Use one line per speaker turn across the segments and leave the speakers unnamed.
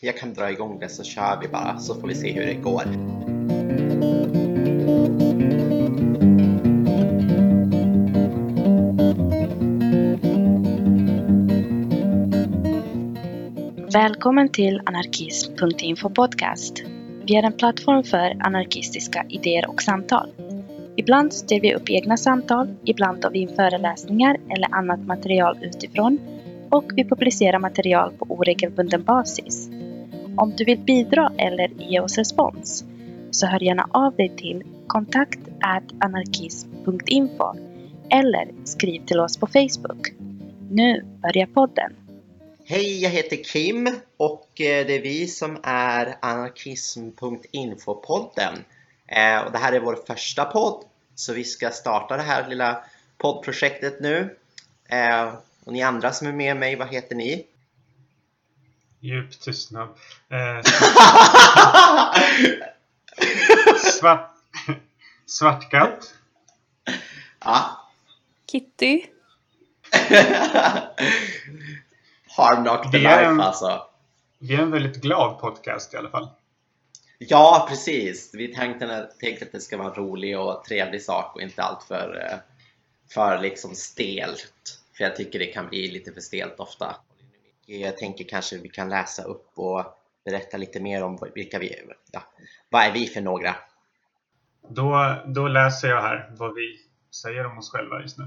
jag kan dra igång det så kör vi bara så får vi se hur det går.
Välkommen till anarkism.info podcast. Vi är en plattform för anarkistiska idéer och samtal. Ibland styr vi upp egna samtal, ibland tar vi in föreläsningar eller annat material utifrån och vi publicerar material på oregelbunden basis. Om du vill bidra eller ge oss respons så hör gärna av dig till kontakt anarkism.info eller skriv till oss på Facebook. Nu börjar podden.
Hej, jag heter Kim och eh, det är vi som är anarkism.info-podden. Eh, och det här är vår första podd, så vi ska starta det här lilla poddprojektet nu. Eh, och ni andra som är med mig, vad heter ni?
Djup tystnad. Eh, svart, svartkatt.
Ja.
Kitty.
Harm Knock the Life
en-
alltså.
Vi är en väldigt glad podcast i alla fall.
Ja, precis. Vi tänkte, tänkte att det ska vara en rolig och trevlig sak och inte allt för, eh, för liksom stelt. För jag tycker det kan bli lite för stelt ofta. Jag tänker kanske vi kan läsa upp och berätta lite mer om vilka vi är. Ja, vad är vi för några?
Då, då läser jag här vad vi säger om oss själva just nu.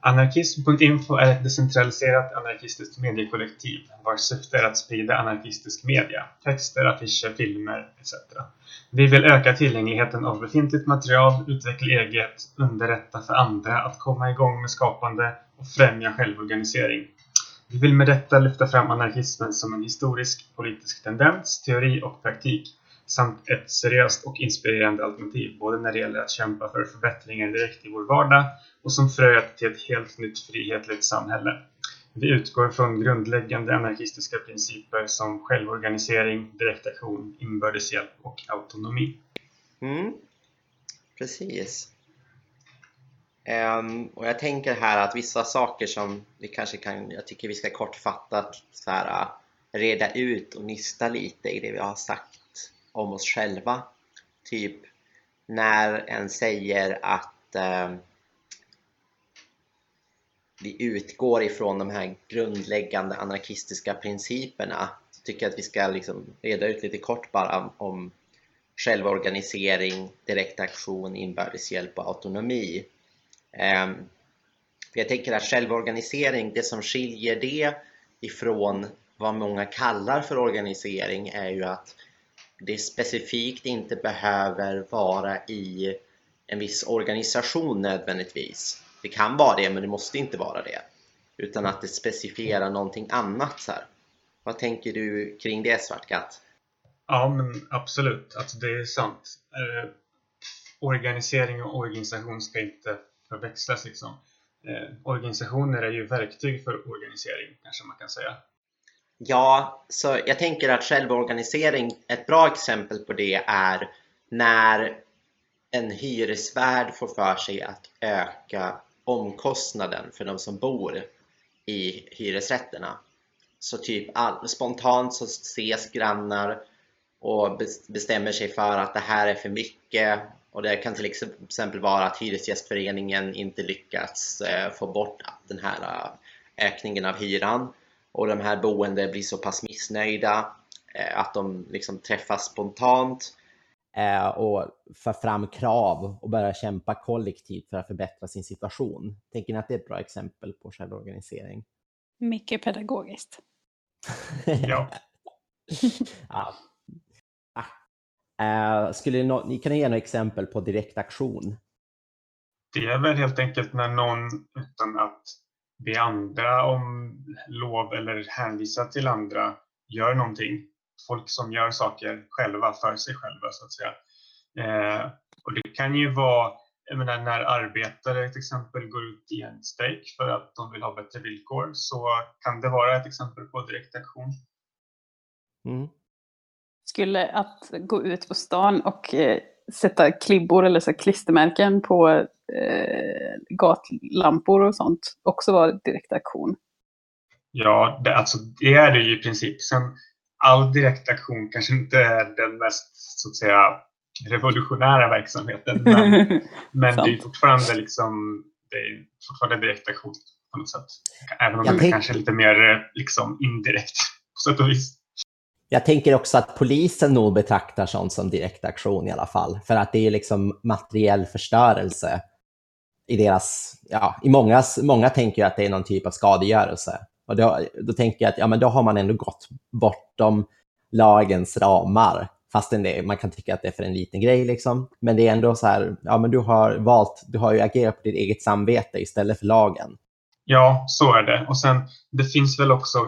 Anarkism.info är ett decentraliserat anarkistiskt mediekollektiv vars syfte är att sprida anarkistisk media, texter, affischer, filmer etc. Vi vill öka tillgängligheten av befintligt material, utveckla eget, underrätta för andra, att komma igång med skapande och främja självorganisering. Vi vill med detta lyfta fram anarkismen som en historisk politisk tendens, teori och praktik samt ett seriöst och inspirerande alternativ både när det gäller att kämpa för förbättringar direkt i vår vardag och som fröet till ett helt nytt frihetligt samhälle. Vi utgår från grundläggande anarkistiska principer som självorganisering, direktaktion, inbördes hjälp och autonomi.
Mm, precis. Um, och jag tänker här att vissa saker som vi kanske kan, jag tycker vi ska kortfattat så här, äh, reda ut och nysta lite i det vi har sagt om oss själva. Typ när en säger att ehm, vi utgår ifrån de här grundläggande anarkistiska principerna så tycker jag att vi ska liksom reda ut lite kort bara om självorganisering, direktaktion, inbördes hjälp och autonomi. Ehm, för jag tänker att självorganisering, det som skiljer det ifrån vad många kallar för organisering är ju att det specifikt inte behöver vara i en viss organisation nödvändigtvis. Det kan vara det, men det måste inte vara det. Utan att det specifierar någonting annat. Så här. Vad tänker du kring det, Svartkatt?
Ja, men absolut. Alltså, det är sant. Eh, organisering och organisation ska inte förväxlas. Liksom. Eh, organisationer är ju verktyg för organisering, kanske man kan säga.
Ja, så jag tänker att självorganisering, ett bra exempel på det är när en hyresvärd får för sig att öka omkostnaden för de som bor i hyresrätterna. Så typ all, spontant så ses grannar och bestämmer sig för att det här är för mycket och det kan till exempel vara att Hyresgästföreningen inte lyckats eh, få bort den här eh, ökningen av hyran och de här boende blir så pass missnöjda eh, att de liksom träffas spontant och för fram krav och börjar kämpa kollektivt för att förbättra sin situation. Tänker ni att det är ett bra exempel på självorganisering?
Mycket pedagogiskt.
Ja.
ja. Eh, skulle ni, kan ge några exempel på direktaktion?
Det är väl helt enkelt när någon utan att be andra om lov eller hänvisa till andra gör någonting. Folk som gör saker själva för sig själva så att säga. Eh, och det kan ju vara, jag menar när arbetare till exempel går ut i en strejk för att de vill ha bättre villkor så kan det vara ett exempel på direktaktion.
Mm.
Skulle att gå ut på stan och eh, sätta klibbor eller så klistermärken på eh, gatlampor och sånt också vara direktaktion.
Ja, det, alltså, det är det ju i princip. Sen all direktaktion kanske inte är den mest så att säga revolutionära verksamheten. Men, men det är fortfarande liksom det är fortfarande direktaktion på något sätt. Även om det är kanske är lite mer liksom indirekt på sätt och vis.
Jag tänker också att polisen nog betraktar sånt som direktaktion i alla fall. För att det är liksom materiell förstörelse i deras, ja, i mångas, många tänker att det är någon typ av skadegörelse. Och då, då tänker jag att ja, men då har man ändå gått bortom lagens ramar. Fastän det, man kan tycka att det är för en liten grej. Liksom. Men det är ändå så här, ja men du har valt, du har ju agerat på ditt eget samvete istället för lagen.
Ja, så är det. Och sen, det finns väl också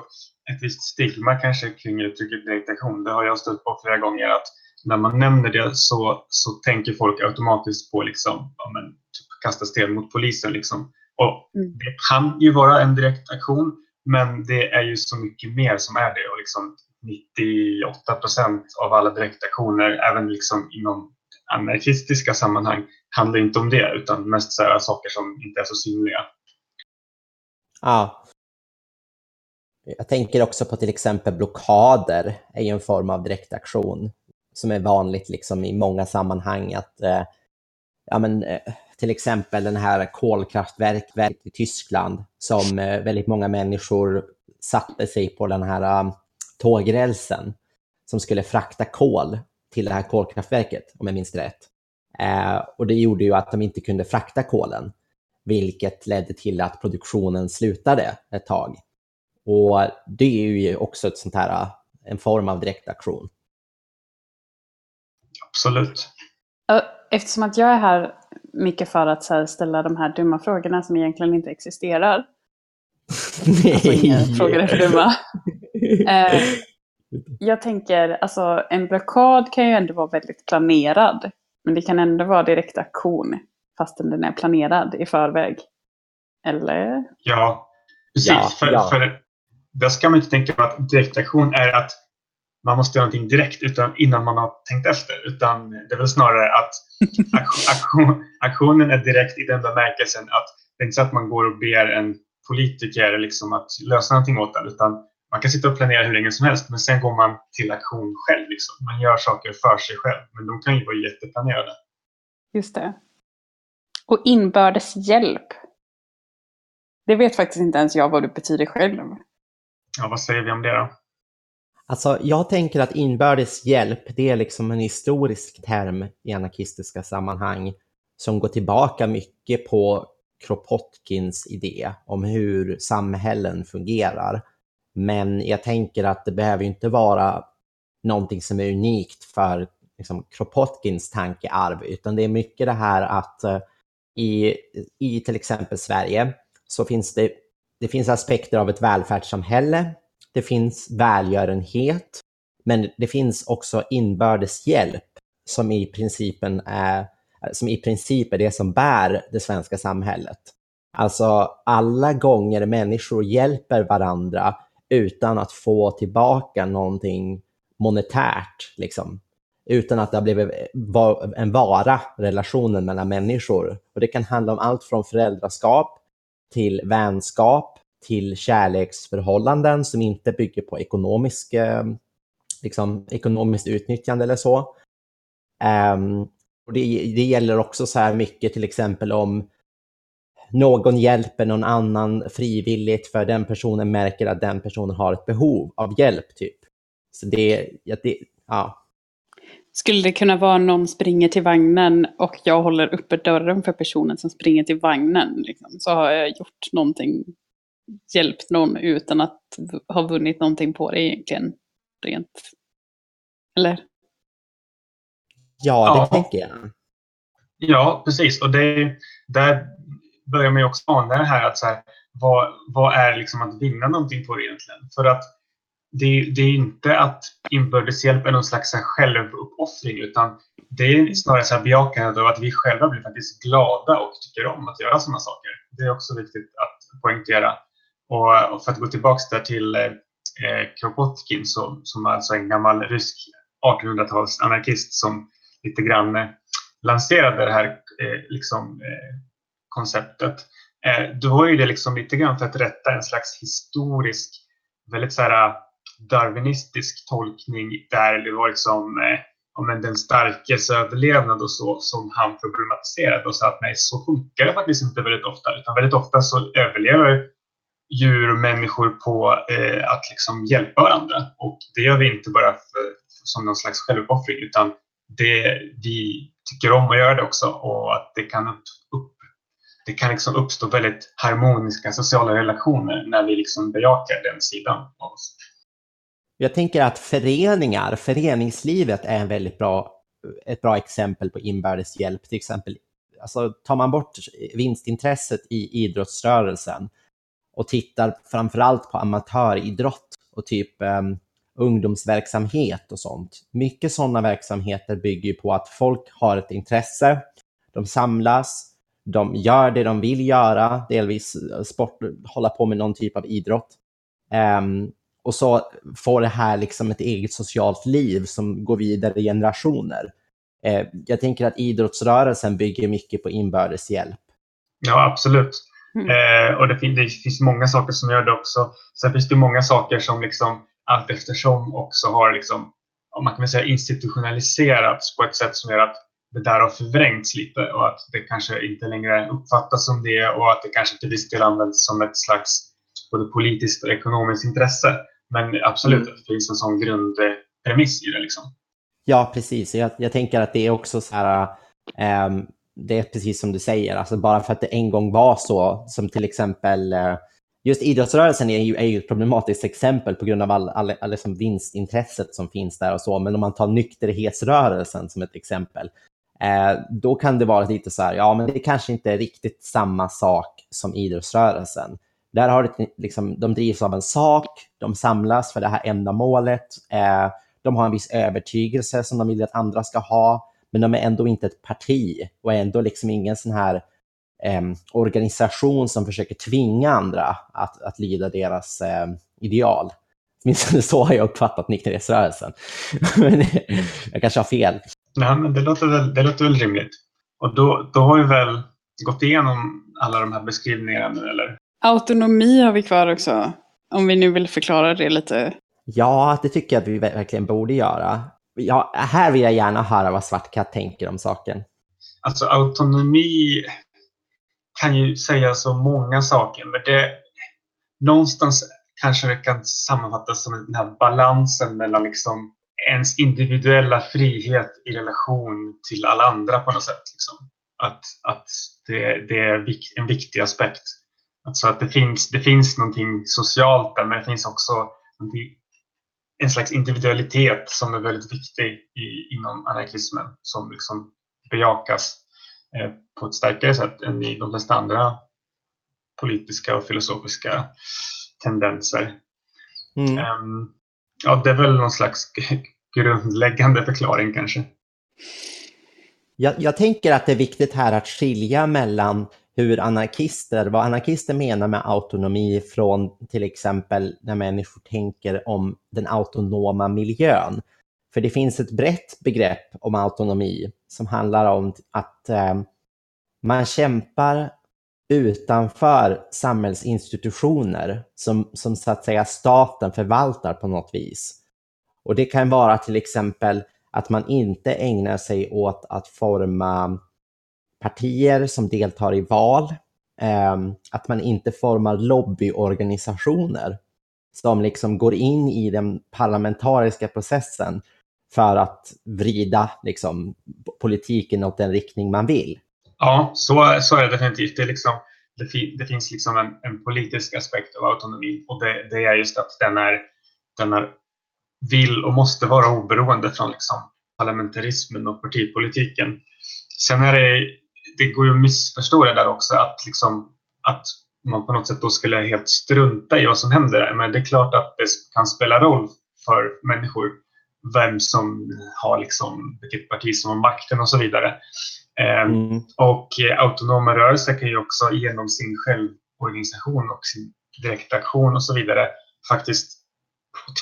ett visst stigma kanske kring uttrycket direktaktion. Det har jag stött på flera gånger att när man nämner det så, så tänker folk automatiskt på liksom, ja, men, typ, kasta sten mot polisen. Liksom. Och mm. Det kan ju vara en direkt aktion, men det är ju så mycket mer som är det. Och liksom 98 procent av alla direktaktioner, även liksom inom anarkistiska sammanhang, handlar inte om det utan mest så saker som inte är så synliga.
Ja. Jag tänker också på till exempel blockader är ju en form av direktaktion som är vanligt liksom i många sammanhang. att eh, ja, men, eh, Till exempel den här kolkraftverket i Tyskland som eh, väldigt många människor satte sig på den här um, tågrälsen som skulle frakta kol till det här kolkraftverket, om jag minns rätt. Eh, och det gjorde ju att de inte kunde frakta kolen, vilket ledde till att produktionen slutade ett tag. Och det är ju också ett sånt här, en form av direktaktion.
Absolut.
Eftersom att jag är här mycket för att ställa de här dumma frågorna som egentligen inte existerar. Nej. Alltså frågor är för dumma. Eh, jag tänker, alltså en blockad kan ju ändå vara väldigt planerad. Men det kan ändå vara direkt aktion fastän den är planerad i förväg. Eller?
Ja, precis. Ja, för, ja. för där ska man inte tänka på att direktaktion är att man måste göra någonting direkt utan, innan man har tänkt efter. Utan det är väl snarare att aktion, aktionen är direkt i den bemärkelsen att det är inte så att man går och ber en politiker liksom att lösa någonting åt den. Utan man kan sitta och planera hur länge som helst men sen går man till aktion själv. Liksom. Man gör saker för sig själv. Men de kan ju vara jätteplanerade.
Just det. Och inbördes hjälp. Det vet faktiskt inte ens jag vad det betyder själv.
Ja, vad säger vi om det då?
Alltså, jag tänker att inbördes hjälp, det är liksom en historisk term i anarkistiska sammanhang som går tillbaka mycket på Kropotkins idé om hur samhällen fungerar. Men jag tänker att det behöver inte vara någonting som är unikt för liksom, Kropotkins tankearv, utan det är mycket det här att eh, i, i till exempel Sverige så finns det, det finns aspekter av ett välfärdssamhälle det finns välgörenhet, men det finns också inbördes hjälp som i, principen är, som i princip är det som bär det svenska samhället. Alltså alla gånger människor hjälper varandra utan att få tillbaka någonting monetärt, liksom. utan att det har blivit en vara, relationen mellan människor. Och Det kan handla om allt från föräldraskap till vänskap till kärleksförhållanden som inte bygger på ekonomisk, eh, liksom, ekonomiskt utnyttjande eller så. Um, och det, det, gäller också så här mycket till exempel om någon hjälper någon annan frivilligt för den personen märker att den personen har ett behov av hjälp. typ. Så det, ja, det, ja.
Skulle det kunna vara någon springer till vagnen och jag håller uppe dörren för personen som springer till vagnen? Liksom, så har jag gjort någonting hjälpt någon utan att ha vunnit någonting på det egentligen. Rent. Eller?
Ja, det ja. tänker jag.
Ja, precis. Och det, där börjar man ju också ana det här att så här, vad, vad är liksom att vinna någonting på det egentligen? För att det, det är inte att inbördes hjälp är någon slags självuppoffring utan det är snarare så här bejakande av att vi själva blir faktiskt glada och tycker om att göra sådana saker. Det är också viktigt att poängtera. Och, och för att gå tillbaka där till eh, Kropotkin som, som alltså en gammal rysk 1800-tals anarkist som lite grann eh, lanserade det här eh, liksom, eh, konceptet. Eh, då var ju det liksom lite grann för att rätta en slags historisk, väldigt så här, darwinistisk tolkning där det var liksom eh, men den starkes överlevnad och så som han problematiserade och sa att nej, så funkar det faktiskt inte väldigt ofta. Utan väldigt ofta så överlever djur och människor på eh, att liksom hjälpa varandra. Och det gör vi inte bara för, som någon slags självuppoffring utan det, vi tycker om att göra det också och att det kan, upp, upp, det kan liksom uppstå väldigt harmoniska sociala relationer när vi liksom bejakar den sidan av oss.
Jag tänker att föreningar, föreningslivet är en väldigt bra, ett bra exempel på inbördes hjälp. Till exempel, alltså, tar man bort vinstintresset i idrottsrörelsen och tittar framförallt på amatöridrott och typ um, ungdomsverksamhet och sånt. Mycket sådana verksamheter bygger på att folk har ett intresse, de samlas, de gör det de vill göra, delvis eh, sport, hålla på med någon typ av idrott. Um, och så får det här liksom ett eget socialt liv som går vidare i generationer. Eh, jag tänker att idrottsrörelsen bygger mycket på inbördes hjälp.
Ja, absolut. Mm. Eh, och det, fin det, finns många saker som gör det också. Sen finns det många saker som liksom allt eftersom också har liksom, om man kan säga institutionaliserats på ett sätt som gör att det där har förvrängts lite och att det kanske inte längre uppfattas som det och att det kanske till viss del används som ett slags både politiskt och ekonomiskt intresse. Men absolut, mm. det finns en sån grundpremiss i det. Liksom.
Ja, precis. Jag, jag tänker att det är också så här, um, det är precis som du säger, alltså bara för att det en gång var så, som till exempel uh, Just idrottsrörelsen är ju, är ju ett problematiskt exempel på grund av all, all, all liksom vinstintresset som finns där och så. Men om man tar nykterhetsrörelsen som ett exempel, eh, då kan det vara lite så här, ja men det kanske inte är riktigt samma sak som idrottsrörelsen. Där har det, liksom, de drivs av en sak, de samlas för det här ändamålet, eh, de har en viss övertygelse som de vill att andra ska ha, men de är ändå inte ett parti och är ändå liksom ingen sån här eh, organisation som försöker tvinga andra att, att lyda deras eh, ideal. Åtminstone så har jag uppfattat nykterhetsrörelsen. men jag kanske har fel.
Nej, men det låter väl, det låter väl rimligt. Och då, då har vi väl gått igenom alla de här beskrivningarna nu, eller?
Autonomi har vi kvar också, om vi nu vill förklara det lite.
Ja, det tycker jag att vi verkligen borde göra. Ja, här vill jag gärna höra vad Svartkatt tänker om saken.
Alltså autonomi kan ju säga så många saker, men det någonstans kanske det kan sammanfattas som den här balansen mellan liksom ens individuella frihet i relation till alla andra på något sätt. Liksom. Att, att det, det är en viktig aspekt. Alltså att det finns, det finns någonting socialt där, men det finns också en slags individualitet som är väldigt viktig i, inom anarkismen som liksom bejakas eh, på ett starkare sätt än i de flesta andra politiska och filosofiska tendenser. Mm. Um, ja, det är väl någon slags grundläggande förklaring kanske.
Jag, jag tänker att det är viktigt här att skilja mellan hur anarkister, vad anarkister menar med autonomi från till exempel när människor tänker om den autonoma miljön. För det finns ett brett begrepp om autonomi som handlar om att eh, man kämpar utanför samhällsinstitutioner som, som så att säga staten förvaltar på något vis. Och det kan vara till exempel att man inte ägnar sig åt att forma partier som deltar i val, ehm, att man inte formar lobbyorganisationer som liksom går in i den parlamentariska processen för att vrida liksom, politiken åt den riktning man vill.
Ja, så, så är det definitivt. Det, är liksom, det, det finns liksom en, en, politisk aspekt av autonomi och det, det, är just att den är, den är vill och måste vara oberoende från liksom parlamentarismen och partipolitiken. Sen är det det går ju att missförstå det där också, att, liksom, att man på något sätt då skulle helt strunta i vad som händer. Men det är klart att det kan spela roll för människor vem som har liksom, vilket parti som har makten och så vidare. Ehm, mm. Och autonoma rörelser kan ju också genom sin självorganisation och sin direktaktion och så vidare faktiskt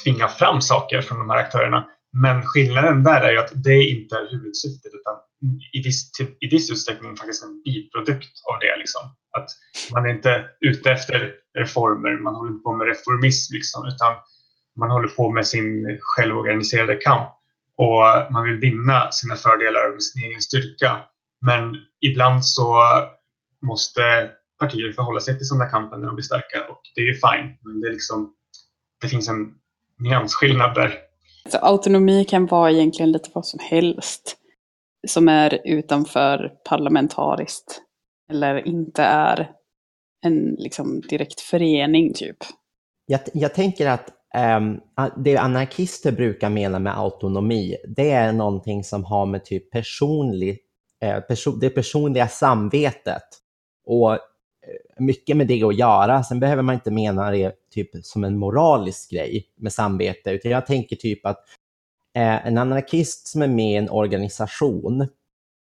tvinga fram saker från de här aktörerna. Men skillnaden där är ju att det inte är huvudsyftet utan i viss, typ, i viss utsträckning faktiskt en biprodukt av det. Liksom. Att man är inte ute efter reformer, man håller inte på med reformism, liksom, utan man håller på med sin självorganiserade kamp och man vill vinna sina fördelar med sin egen styrka. Men ibland så måste partier förhålla sig till sådana kampen när de blir starka och det är ju fine. Men det, är liksom, det finns en nyansskillnad där.
Så autonomi kan vara egentligen lite vad som helst som är utanför parlamentariskt eller inte är en liksom, direkt förening typ.
Jag, jag tänker att um, det anarkister brukar mena med autonomi, det är någonting som har med typ personlig, eh, perso det personliga samvetet och mycket med det att göra. Sen behöver man inte mena det typ som en moralisk grej med samvete, utan jag tänker typ att eh, en anarkist som är med i en organisation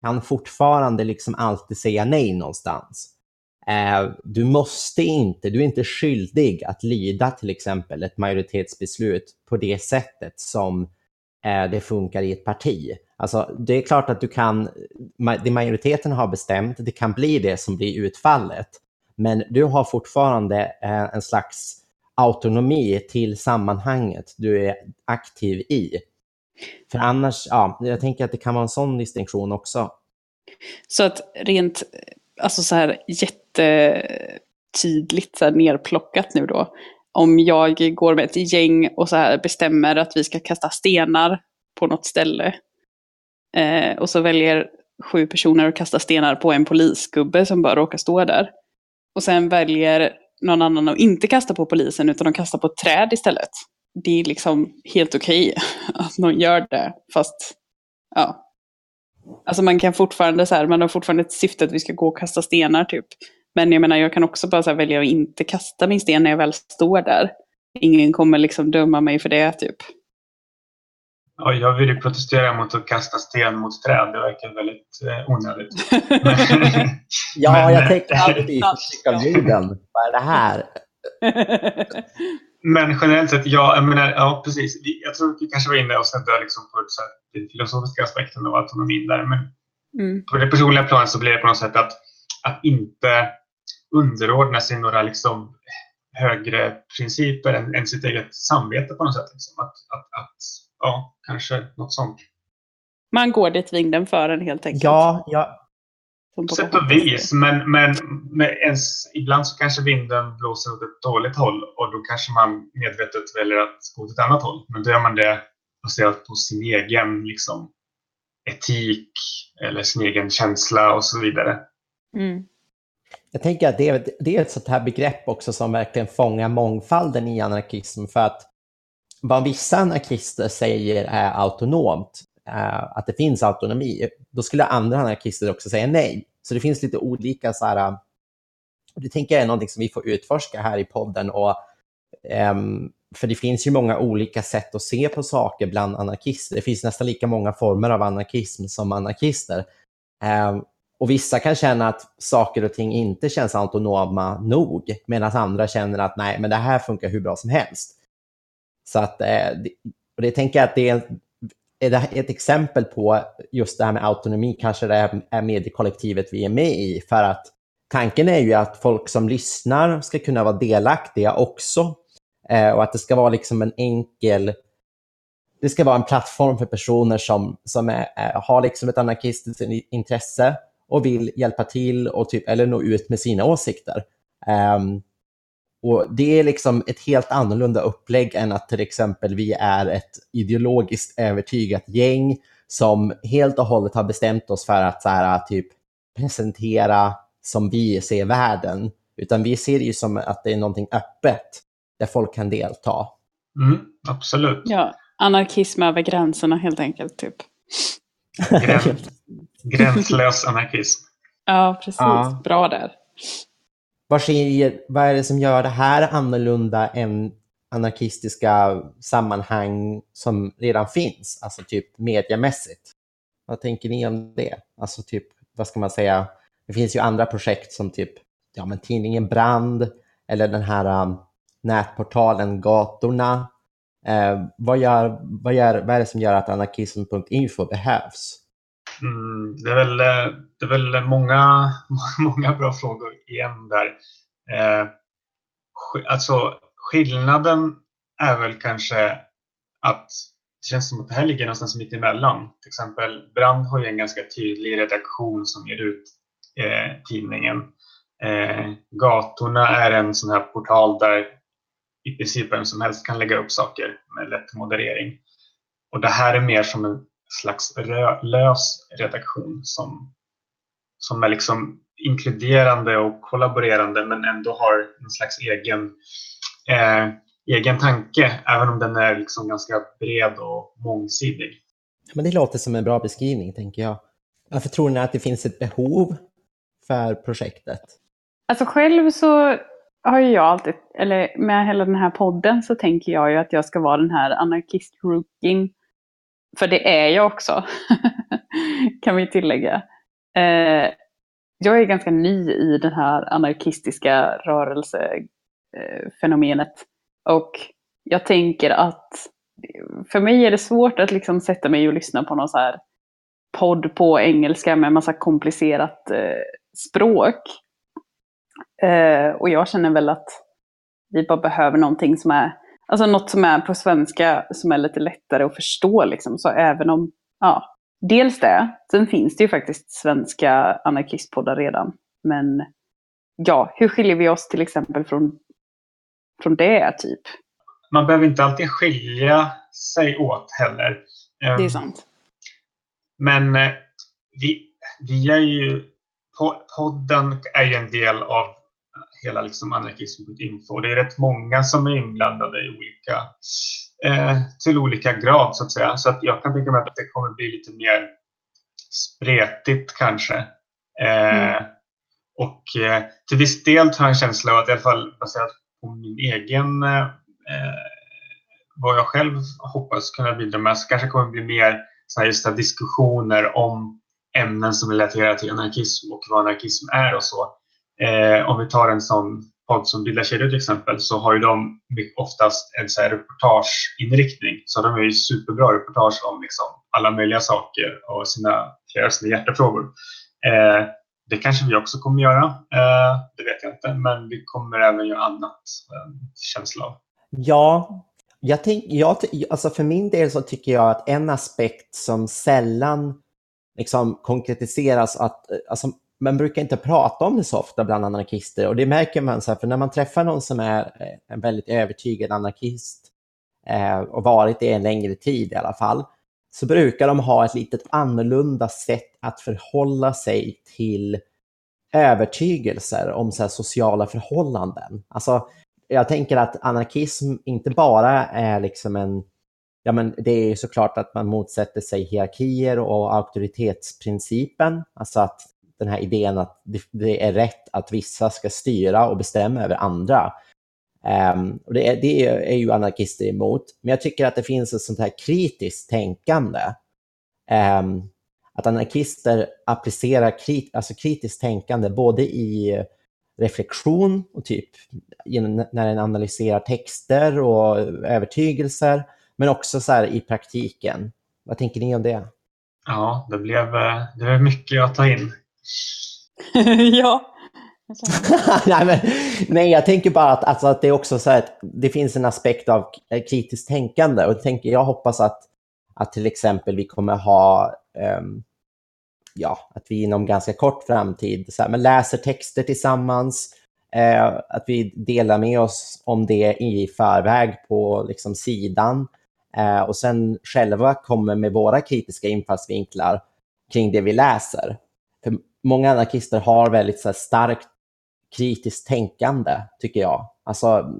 kan fortfarande liksom alltid säga nej någonstans. Eh, du måste inte, du är inte skyldig att lyda till exempel ett majoritetsbeslut på det sättet som eh, det funkar i ett parti. Alltså, det är klart att du kan, det majoriteten har bestämt, det kan bli det som blir utfallet. Men du har fortfarande eh, en slags autonomi till sammanhanget du är aktiv i. För annars, ja, jag tänker att det kan vara en sån distinktion också.
Så att rent, alltså så här jättetydligt så här nerplockat nu då. Om jag går med ett gäng och så här bestämmer att vi ska kasta stenar på något ställe. Eh, och så väljer sju personer att kasta stenar på en polisgubbe som bara råkar stå där. Och sen väljer någon annan att inte kasta på polisen utan att kasta på ett träd istället det är liksom helt okej okay att någon gör det. Fast, ja. Alltså man kan fortfarande så här, man har fortfarande ett syfte att vi ska gå och kasta stenar typ. Men jag menar, jag kan också bara så välja att inte kasta min sten när jag väl står där. Ingen kommer liksom döma mig för det typ.
Ja, jag vill ju protestera mot att kasta sten mot träd. Det verkar väldigt eh, onödigt.
ja, men, jag tänker alltid tycka jorden. Vad är det här?
Men generellt sett, ja, jag menar, ja precis. Jag tror vi kanske var inne och snudde liksom på så här, den filosofiska aspekten av autonomin där. Men mm. på det personliga planet så blir det på något sätt att, att inte underordna sig några liksom högre principer än, än sitt eget samvete på något sätt. Liksom. Att, att, att, ja, kanske något sånt.
Man går dit vinden för en helt enkelt.
Ja, ja,
på sätt och vis, men, men, men ens, ibland så kanske vinden blåser åt ett dåligt håll och då kanske man medvetet väljer att gå åt ett annat håll. Men då gör man det baserat på sin egen liksom, etik eller sin egen känsla och så vidare. Mm.
Jag tänker att det är, det är ett sånt här begrepp också som verkligen fångar mångfalden i anarkism. För att vad vissa anarkister säger är autonomt, eh, att det finns autonomi, då skulle andra anarkister också säga nej. Så det finns lite olika så här, eh, det tänker jag är någonting som vi får utforska här i podden. Och, um, för det finns ju många olika sätt att se på saker bland anarkister. Det finns nästan lika många former av anarkism som anarkister. Um, och vissa kan känna att saker och ting inte känns autonoma nog, medan andra känner att nej, men det här funkar hur bra som helst. Så att, eh, och det tänker jag att det är ett exempel på just det här med autonomi kanske det är mediekollektivet vi är med i. För att tanken är ju att folk som lyssnar ska kunna vara delaktiga också. Eh, och att det ska vara liksom en enkel... Det ska vara en plattform för personer som, som är, har liksom ett anarkistiskt intresse och vill hjälpa till och typ, eller nå ut med sina åsikter. Um, och Det är liksom ett helt annorlunda upplägg än att till exempel vi är ett ideologiskt övertygat gäng som helt och hållet har bestämt oss för att så här, typ presentera som vi ser världen. Utan vi ser det ju som att det är någonting öppet där folk kan delta.
Mm, absolut.
Ja, anarkism över gränserna helt enkelt. typ.
Gräns, gränslös anarkism.
Ja, precis. Ja. Bra där.
Vad, sker, vad är det som gör det här annorlunda än anarkistiska sammanhang som redan finns, alltså typ mediamässigt? Vad tänker ni om det? Alltså typ, vad ska man säga, det finns ju andra projekt som typ ja, men tidningen Brand eller den här um, nätportalen Gatorna. Eh, vad, gör, vad, gör, vad är det som gör att anarkism.info behövs?
Mm, det, är väl, eh, det är väl många, många bra frågor igen där. Eh, alltså, skillnaden är väl kanske att det känns som att det här ligger någonstans mitt emellan. Till exempel Brand har ju en ganska tydlig redaktion som ger ut eh, tidningen. Eh, gatorna är en sån här portal där i princip vem som helst kan lägga upp saker med lätt moderering. Och det här är mer som en slags lös redaktion som, som är liksom inkluderande och kollaborerande men ändå har en slags egen, eh, egen tanke även om den är liksom ganska bred och mångsidig.
Men det låter som en bra beskrivning tänker jag. Varför tror ni att det finns ett behov för projektet?
Alltså själv så har ju jag alltid, eller med hela den här podden så tänker jag ju att jag ska vara den här anarkist-rookien. För det är jag också, kan vi tillägga. Eh, jag är ganska ny i det här anarkistiska rörelsefenomenet. Och jag tänker att för mig är det svårt att liksom sätta mig och lyssna på någon så här podd på engelska med massa komplicerat eh, språk. Eh, och jag känner väl att vi bara behöver någonting som är, alltså något som är på svenska som är lite lättare att förstå liksom. Så även om, ja, dels det. Sen finns det ju faktiskt svenska anarkistpoddar redan. Men ja, hur skiljer vi oss till exempel från, från det typ?
Man behöver inte alltid skilja sig åt heller.
Det är ehm, sant.
Men eh, vi, vi är ju, podden är ju en del av hela liksom anarkism.info. Det är rätt många som är inblandade i olika, eh, till olika grad så att säga. Så att jag kan tänka mig att det kommer bli lite mer spretigt kanske. Eh, mm. Och eh, till viss del har jag en känsla av att i alla fall baserat på min egen eh, vad jag själv hoppas kunna bidra med så kanske kommer bli mer så just diskussioner om ämnen som relaterar till anarkism och vad anarkism är och så. Eh, om vi tar en sån podd som Lilla kedjor till exempel så har ju de oftast en så här reportageinriktning. Så de är ju superbra reportage om liksom alla möjliga saker och sina, sina hjärtefrågor. Eh, det kanske vi också kommer göra. Eh, det vet jag inte, men vi kommer även göra annat, Eh, känsla av.
Ja, jag tänk, jag, alltså för min del så tycker jag att en aspekt som sällan liksom konkretiseras, att eh, alltså, man brukar inte prata om det så ofta bland anarkister och det märker man så här, för när man träffar någon som är eh, en väldigt övertygad anarkist eh, och varit det en längre tid i alla fall, så brukar de ha ett litet annorlunda sätt att förhålla sig till övertygelser om så sociala förhållanden. Alltså, jag tänker att anarkism inte bara är liksom en Ja, men det är såklart att man motsätter sig hierarkier och auktoritetsprincipen, alltså att den här idén att det är rätt att vissa ska styra och bestämma över andra. Um, och det, är, det är ju anarkister emot. Men jag tycker att det finns ett sånt här kritiskt tänkande. Um, att anarkister applicerar krit, alltså kritiskt tänkande både i reflektion och typ när den analyserar texter och övertygelser, men också så här i praktiken. Vad tänker ni om det?
Ja, det blev, eh, det blev mycket att ta in.
ja.
nej, men, nej, jag tänker bara att, alltså, att det är också så att det finns en aspekt av eh, kritiskt tänkande och tänker, jag hoppas att, att till exempel vi kommer ha um, ja, att vi inom ganska kort framtid så här, men läser texter tillsammans, eh, att vi delar med oss om det i förväg på liksom, sidan eh, och sen själva kommer med våra kritiska infallsvinklar kring det vi läser. För många anarkister har väldigt så här, starkt kritiskt tänkande, tycker jag. Alltså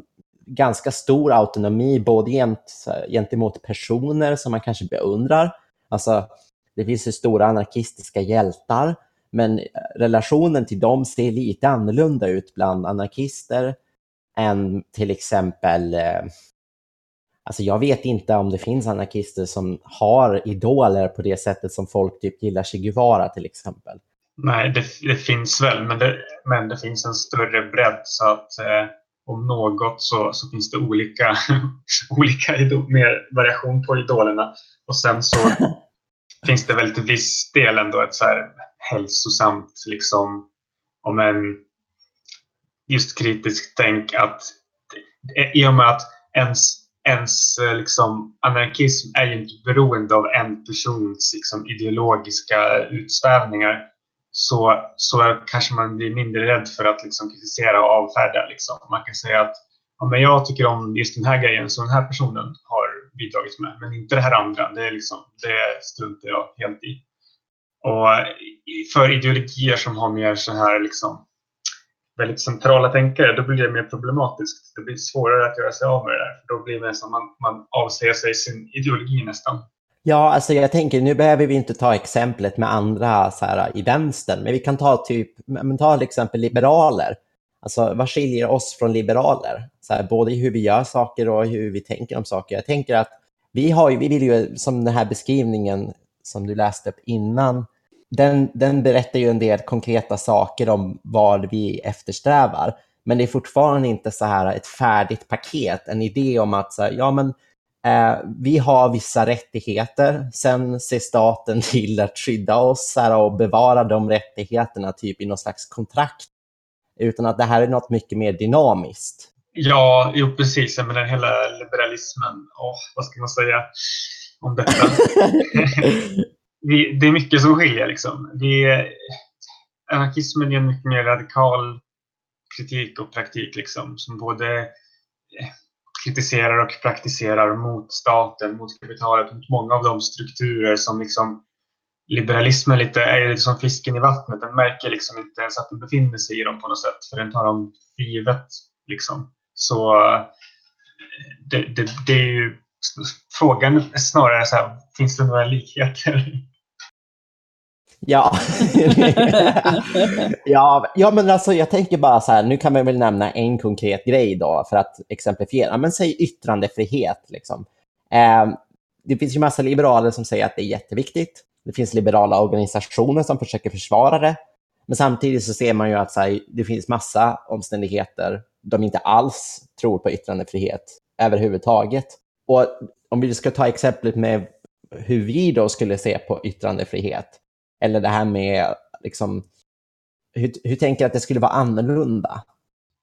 ganska stor autonomi både gent, gentemot personer som man kanske beundrar. Alltså det finns ju stora anarkistiska hjältar, men eh, relationen till dem ser lite annorlunda ut bland anarkister än till exempel eh, Alltså jag vet inte om det finns anarkister som har idoler på det sättet som folk typ gillar Che Guevara till exempel.
Nej, det, det finns väl, men det, men det finns en större bredd så att eh, om något så, så finns det olika, olika idol, mer variation på idolerna. Och sen så finns det väl till viss del ändå ett så här hälsosamt, liksom, om en just kritiskt tänk att i och med att ens ens eh, liksom, anarkism är ju inte beroende av en persons liksom, ideologiska utsvävningar så, så kanske man blir mindre rädd för att liksom, kritisera och avfärda. Liksom. Man kan säga att ja, men jag tycker om just den här grejen som den här personen har bidragit med, men inte det här andra. Det, är liksom, det struntar jag helt i. Och för ideologier som har mer så här liksom, väldigt centrala tänkare, då blir det mer problematiskt. Det blir svårare att göra sig av med det där. Då blir det som man, man avsäger sig sin ideologi nästan.
Ja, alltså jag tänker, nu behöver vi inte ta exemplet med andra så här, i vänstern, men vi kan ta typ, men ta till exempel liberaler. Alltså vad skiljer oss från liberaler? Så här, både i hur vi gör saker och hur vi tänker om saker. Jag tänker att vi, har vi vill ju, som den här beskrivningen som du läste upp innan, den, den berättar ju en del konkreta saker om vad vi eftersträvar. Men det är fortfarande inte så här ett färdigt paket, en idé om att så här, ja, men, eh, vi har vissa rättigheter, sen ser staten till att skydda oss här, och bevara de rättigheterna typ i något slags kontrakt. Utan att det här är något mycket mer dynamiskt.
Ja, jo precis. Men den hela liberalismen, oh, vad ska man säga om detta? vi, det är mycket som skiljer. Liksom. Vi, anarkismen är en mycket mer radikal kritik och praktik liksom, som både eh, kritiserar och praktiserar mot staten, mot kapitalet, mot många av de strukturer som liksom liberalismen lite, är lite som fisken i vattnet. Den märker liksom inte ens att den befinner sig i dem på något sätt, för den tar dem för givet. Liksom. Så eh, det, det, det är ju frågan är snarare så här, finns det några likheter?
Ja. ja, ja, men alltså jag tänker bara så här, nu kan man väl nämna en konkret grej då för att exemplifiera. Men säg yttrandefrihet. Liksom. Eh, det finns ju massa liberaler som säger att det är jätteviktigt. Det finns liberala organisationer som försöker försvara det. Men samtidigt så ser man ju att här, det finns massa omständigheter de inte alls tror på yttrandefrihet överhuvudtaget. Och om vi ska ta exemplet med hur vi då skulle se på yttrandefrihet, eller det här med, liksom, hur, hur tänker du att det skulle vara annorlunda?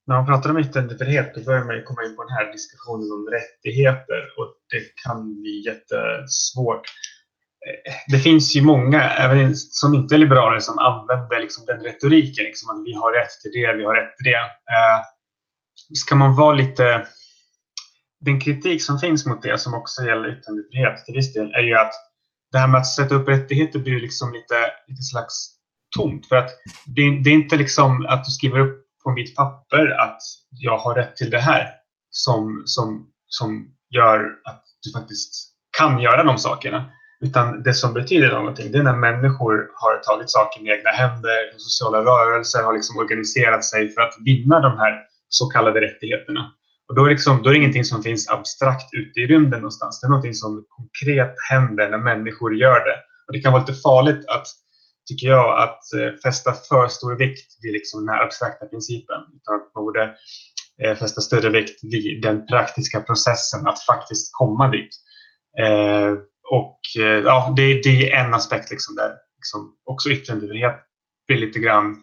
När man pratar om yttrandefrihet då börjar man ju komma in på den här diskussionen om rättigheter och det kan bli jättesvårt. Eh, det finns ju många, även som inte är liberaler, som använder liksom den retoriken. Liksom att vi har rätt till det, vi har rätt till det. Eh, ska man vara lite... Den kritik som finns mot det, som också gäller yttrandefrihet till viss del, är ju att det här med att sätta upp rättigheter blir liksom lite, lite slags tomt. För att det, det är inte liksom att du skriver upp på mitt papper att jag har rätt till det här som, som, som gör att du faktiskt kan göra de sakerna. Utan det som betyder någonting, det är när människor har tagit saken i egna händer, sociala rörelser har liksom organiserat sig för att vinna de här så kallade rättigheterna. Och då, är liksom, då är det ingenting som finns abstrakt ute i rymden någonstans. Det är någonting som konkret händer när människor gör det. Och det kan vara lite farligt att, tycker jag, att eh, fästa för stor vikt vid liksom den här abstrakta principen. Utan att man borde eh, fästa större vikt vid den praktiska processen att faktiskt komma dit. Eh, och eh, ja, det, det, är en aspekt liksom där liksom också yttrandefrihet blir lite grann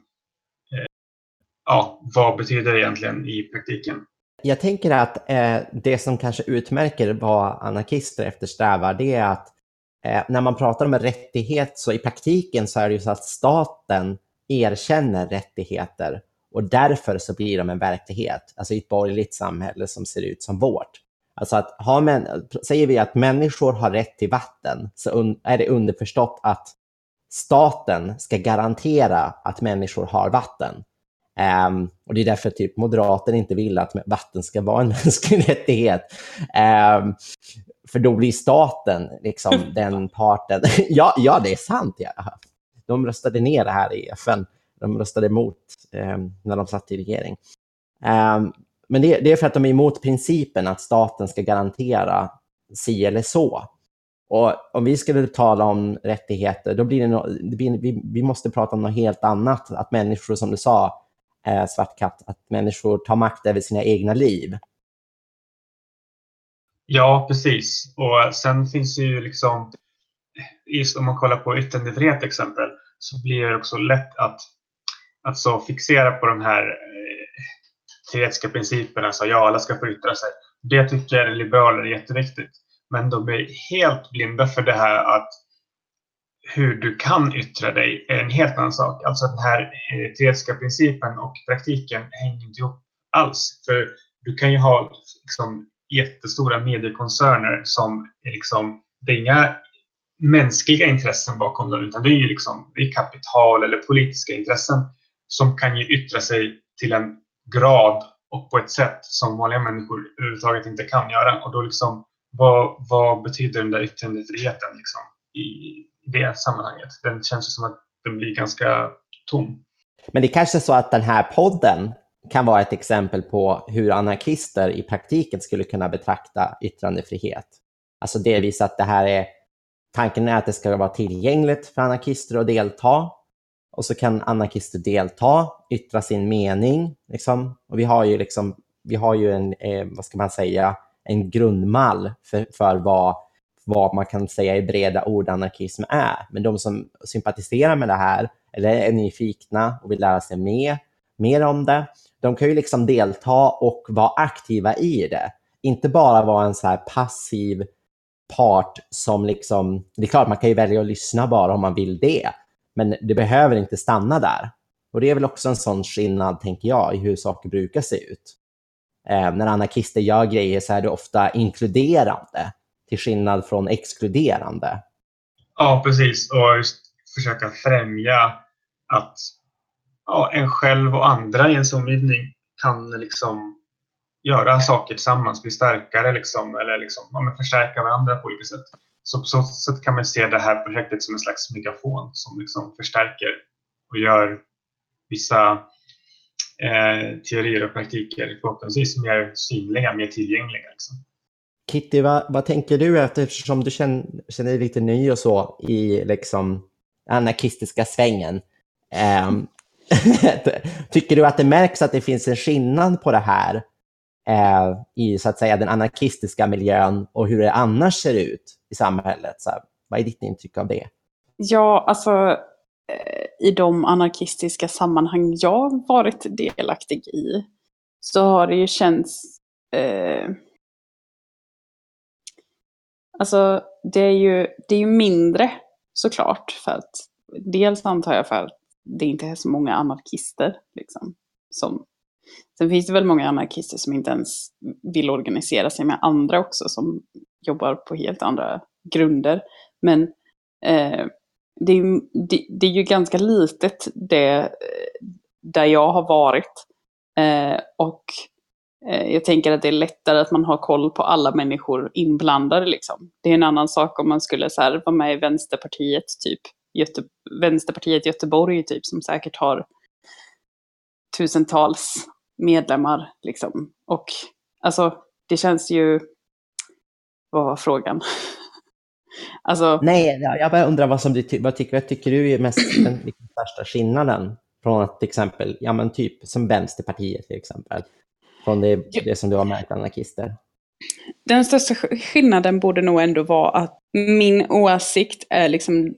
ja, vad betyder det egentligen i praktiken?
Jag tänker att eh, det som kanske utmärker vad anarkister eftersträvar, det är att eh, när man pratar om en rättighet så i praktiken så är det ju så att staten erkänner rättigheter och därför så blir de en verklighet, alltså i ett borgerligt samhälle som ser ut som vårt. Alltså att har man, säger vi att människor har rätt till vatten så är det underförstått att staten ska garantera att människor har vatten. Um, och det är därför typ moderater inte vill att vatten ska vara en mänsklig rättighet. Um, för då blir staten liksom den parten. ja, ja, det är sant. Ja. De röstade ner det här i FN. De röstade emot um, när de satt i regering. men det, det, är för att de är emot principen att staten ska garantera si eller så. Och om vi skulle tala om rättigheter, då blir det, no, det blir, vi, vi måste prata om något helt annat. Att människor, som du sa, eh, Svart katt, att människor tar makt över sina egna liv.
Ja, precis. Och sen finns det ju liksom, just om man kollar på yttrandefrihet till exempel, så blir det också lätt att, alltså, fixera på de här eh, teoretiska principerna, så ja, alla ska få yttra sig. Det tycker liberaler är jätteviktigt. Men de är helt blinda för det här att hur du kan yttra dig är en helt annan sak. Alltså den här eh, teoretiska principen och praktiken hänger inte ihop alls. För du kan ju ha liksom, jättestora mediekoncerner som är liksom, det är inga mänskliga intressen bakom dem, utan det är ju liksom, det är kapital eller politiska intressen som kan ju yttra sig till en grad och på ett sätt som vanliga människor överhuvudtaget inte kan göra. Och då liksom, vad, vad betyder den där yttrandefriheten liksom, i det sammanhanget? Den känns som att den blir ganska tom.
Men det är kanske är så att den här podden kan vara ett exempel på hur anarkister i praktiken skulle kunna betrakta yttrandefrihet. Alltså delvis att det här är, tanken är att det ska vara tillgängligt för anarkister att delta och så kan anarkister delta, yttra sin mening. Liksom. Och vi har ju, liksom, vi har ju en, eh, vad ska man säga, en grundmall för, för vad, vad man kan säga i breda ord anarkism är. Men de som sympatiserar med det här, eller är nyfikna och vill lära sig mer, mer om det, de kan ju liksom delta och vara aktiva i det. Inte bara vara en så här passiv part som liksom, det är klart man kan ju välja att lyssna bara om man vill det, men det behöver inte stanna där. Och det är väl också en sån skillnad, tänker jag, i hur saker brukar se ut. Eh, när anarkister gör grejer så är det ofta inkluderande, till skillnad från exkluderande.
Ja, precis. Och just försöka främja att ja, en själv och andra i ens omgivning kan liksom göra saker tillsammans, bli starkare liksom, eller liksom, ja, förstärka varandra på olika sätt. Så på så sätt kan man se det här projektet som en slags megafon som liksom förstärker och gör vissa eh, teorier och praktiker förhoppningsvis mer synliga, mer tillgängliga. Liksom.
Kitty, vad, vad tänker du eftersom du känner, känner dig lite ny och så i liksom anarkistiska svängen? Um, tycker du att det märks att det finns en skillnad på det här eh, i så att säga den anarkistiska miljön och hur det annars ser ut i samhället? Så här, vad är ditt intryck av det?
Ja, alltså eh, i de anarkistiska sammanhang jag varit delaktig i så har det ju känts eh, Alltså det är ju det är ju mindre såklart för att dels antar jag för att det inte är så många anarkister. Liksom, som, sen finns det väl många anarkister som inte ens vill organisera sig med andra också, som jobbar på helt andra grunder. Men eh, det, är, det, det, är ju ganska litet det eh, där jag har varit. Eh, och Eh, jag tänker att det är lättare att man har koll på alla människor inblandade. Liksom. Det är en annan sak om man skulle så här, vara med i Vänsterpartiet typ Göte Vänsterpartiet Göteborg typ som säkert har tusentals medlemmar liksom. Och alltså det känns ju, vad var frågan?
alltså, Nej, jag bara undrar vad som du vad tycker, vad tycker du är mest den liksom största skillnaden från att till exempel, ja men typ som Vänsterpartiet till exempel, från det, det som du har märkt anarkister?
Den största skillnaden borde nog ändå vara att min åsikt är liksom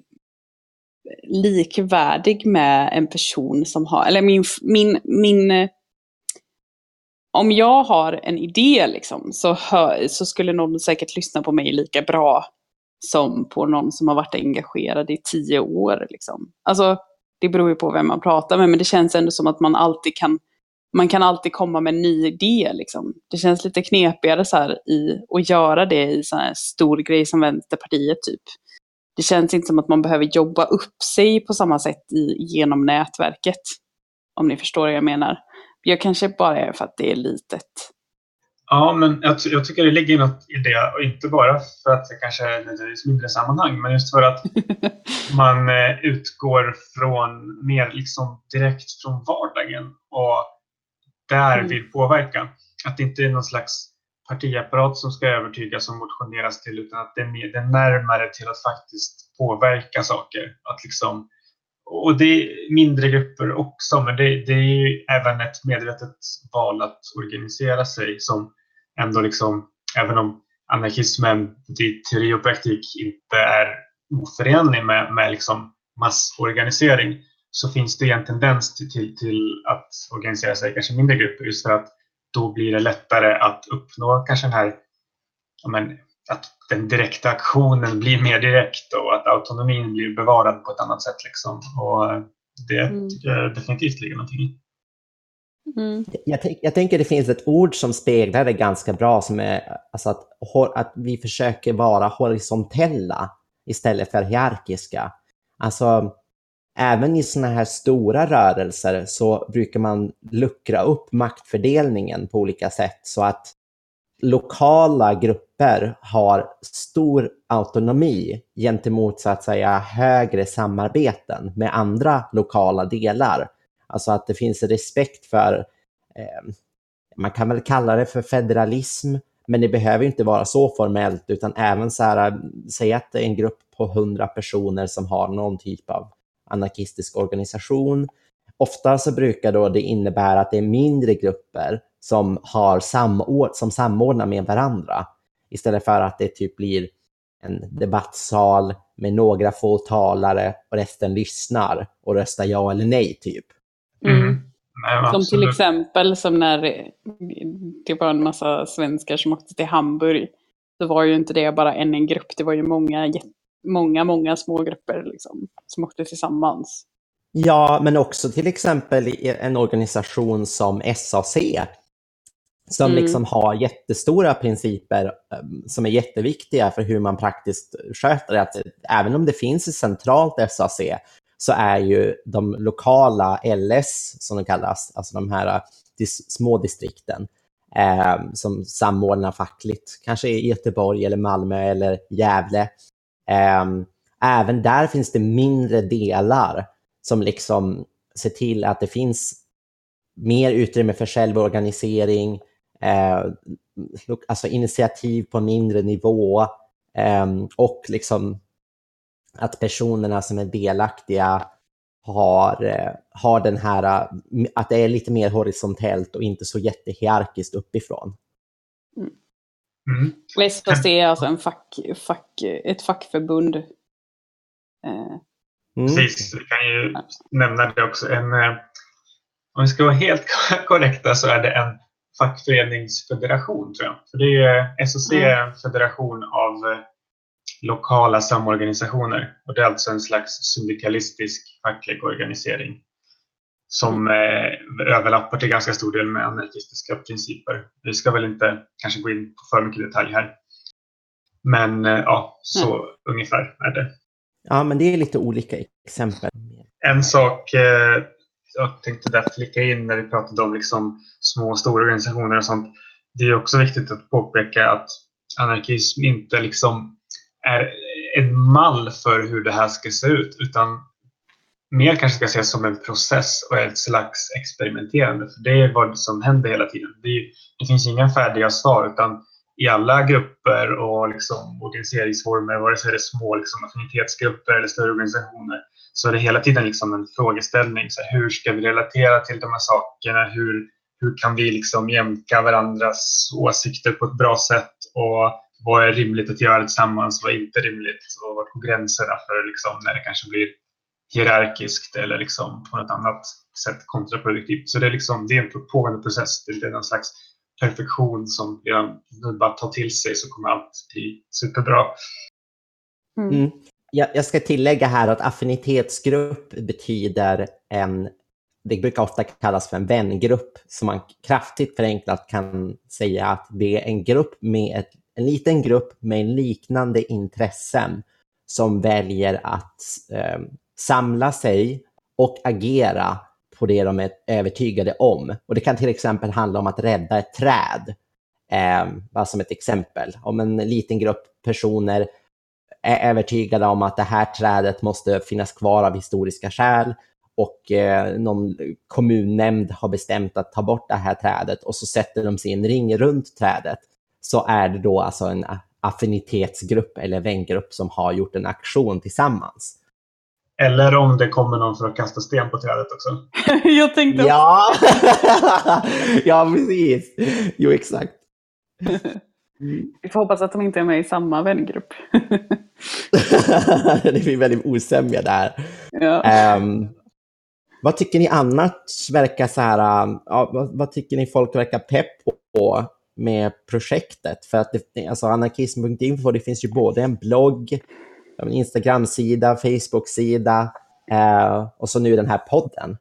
likvärdig med en person som har, eller min, min, min om jag har en idé liksom, så, hör, så skulle någon säkert lyssna på mig lika bra som på någon som har varit engagerad i tio år. Liksom. Alltså, det beror ju på vem man pratar med, men det känns ändå som att man alltid kan, man kan alltid komma med en ny idé. Liksom. Det känns lite knepigare så här, i, att göra det i en stor grej som Vänsterpartiet. typ det känns inte som att man behöver jobba upp sig på samma sätt i, genom nätverket. Om ni förstår vad jag menar. Jag kanske bara är för att det är litet.
Ja, men jag, jag tycker det ligger något i det. Och inte bara för att det kanske är ett mindre sammanhang, men just för att man eh, utgår från mer liksom direkt från vardagen och där mm. vill påverka. Att det inte är någon slags partiapparat som ska övertygas och motioneras till utan att det är, mer, det är närmare till att faktiskt påverka saker. Att liksom, och det är mindre grupper också men det, det är ju även ett medvetet val att organisera sig som ändå liksom, även om anarkismen i teori och praktik inte är oförenlig med, med liksom massorganisering så finns det en tendens till, till, till att organisera sig i kanske mindre grupper just för att då blir det lättare att uppnå kanske den här, men, att den direkta aktionen blir mer direkt och att autonomin blir bevarad på ett annat sätt. Liksom. Och det mm. tycker jag definitivt ligger någonting i.
Mm. Jag, jag, tänker det finns ett ord som speglar det ganska bra som är alltså att, att vi försöker vara horisontella istället för hierarkiska. Alltså, även i sådana här stora rörelser så brukar man luckra upp maktfördelningen på olika sätt så att lokala grupper har stor autonomi gentemot så att säga högre samarbeten med andra lokala delar. Alltså att det finns respekt för, eh, man kan väl kalla det för federalism, men det behöver inte vara så formellt, utan även så här, säg att det är en grupp på hundra personer som har någon typ av anarkistisk organisation. Ofta så brukar då det innebära att det är mindre grupper som, har samord som samordnar med varandra. Istället för att det typ blir en debattsal med några få talare och resten lyssnar och röstar ja eller nej typ.
Mm. mm. Nej, som till exempel som när det var en massa svenskar som åkte till Hamburg. Så var ju inte det bara en, en grupp, det var ju många, många, många små grupper liksom, som åkte tillsammans.
Ja, men också till exempel en organisation som SAC som mm. liksom har jättestora principer um, som är jätteviktiga för hur man praktiskt sköter det. Att, även om det finns ett centralt SAC så är ju de lokala LS, som de kallas, alltså de här uh, dis små distrikten, eh, som samordnar fackligt, kanske i Göteborg eller Malmö eller Gävle. Ehm, även där finns det mindre delar som liksom ser till att det finns mer utrymme för självorganisering, eh, alltså initiativ på mindre nivå eh, och liksom att personerna som är delaktiga har, eh, har den här, att det är lite mer horisontellt och inte så jättehierarkiskt uppifrån.
Mm. Mm. SKC är alltså en fack, fack, ett fackförbund.
Eh. Mm. Precis, vi kan ju nämna det också. En, eh, om vi ska vara helt korrekta så är det en fackföreningsfederation tror jag. För det är SOC är en federation av eh, lokala samorganisationer och det är alltså en slags syndikalistisk facklig organisering som eh, överlappar till ganska stor del med anarkistiska principer. Vi ska väl inte kanske gå in på för mycket detalj här. Men eh, ja, så mm. ungefär är det.
Ja, men det är lite olika exempel.
En sak eh, jag tänkte där flika in när vi pratade om liksom små och stora organisationer och sånt. Det är också viktigt att påpeka att anarkism inte liksom är en mall för hur det här ska se ut utan mer kanske ska ses som en process och ett slags experimenterande. För Det är vad som händer hela tiden. Det, är, det finns inga färdiga svar utan i alla grupper och liksom organiseringsformer, vare sig det är små liksom affinitetsgrupper eller större organisationer, så är det hela tiden liksom en frågeställning. Så hur ska vi relatera till de här sakerna? Hur, hur kan vi liksom jämka varandras åsikter på ett bra sätt? Och vad är rimligt att göra tillsammans? Vad är inte rimligt? Och var går gränserna för liksom när det kanske blir hierarkiskt eller liksom på något annat sätt kontraproduktivt? Så det är, liksom, det är en pågående process. Det är en slags perfektion som redan bara tar till sig så kommer allt bli superbra.
Mm. Mm. Jag, jag ska tillägga här att affinitetsgrupp betyder en, det brukar ofta kallas för en vängrupp, som man kraftigt förenklat kan säga att det är en grupp med ett, en liten grupp med liknande intressen som väljer att eh, samla sig och agera på det de är övertygade om. Och Det kan till exempel handla om att rädda ett träd. Eh, bara som ett exempel. Om en liten grupp personer är övertygade om att det här trädet måste finnas kvar av historiska skäl och eh, någon kommunnämnd har bestämt att ta bort det här trädet och så sätter de sig i en ring runt trädet så är det då alltså en affinitetsgrupp eller vängrupp som har gjort en aktion tillsammans.
Eller om det kommer någon för att kasta sten på trädet också.
Jag tänkte...
Ja, ja precis. Jo, exakt.
Vi får hoppas att de inte är med i samma vängrupp.
det blir väldigt osämja där.
Ja. Um,
vad tycker ni annars verkar så här, ja, vad, vad, tycker ni folk verkar pepp på med projektet? För att det, alltså anarkism.info, det finns ju både en blogg, Instagram-sida, Facebook-sida eh, och så nu den här podden.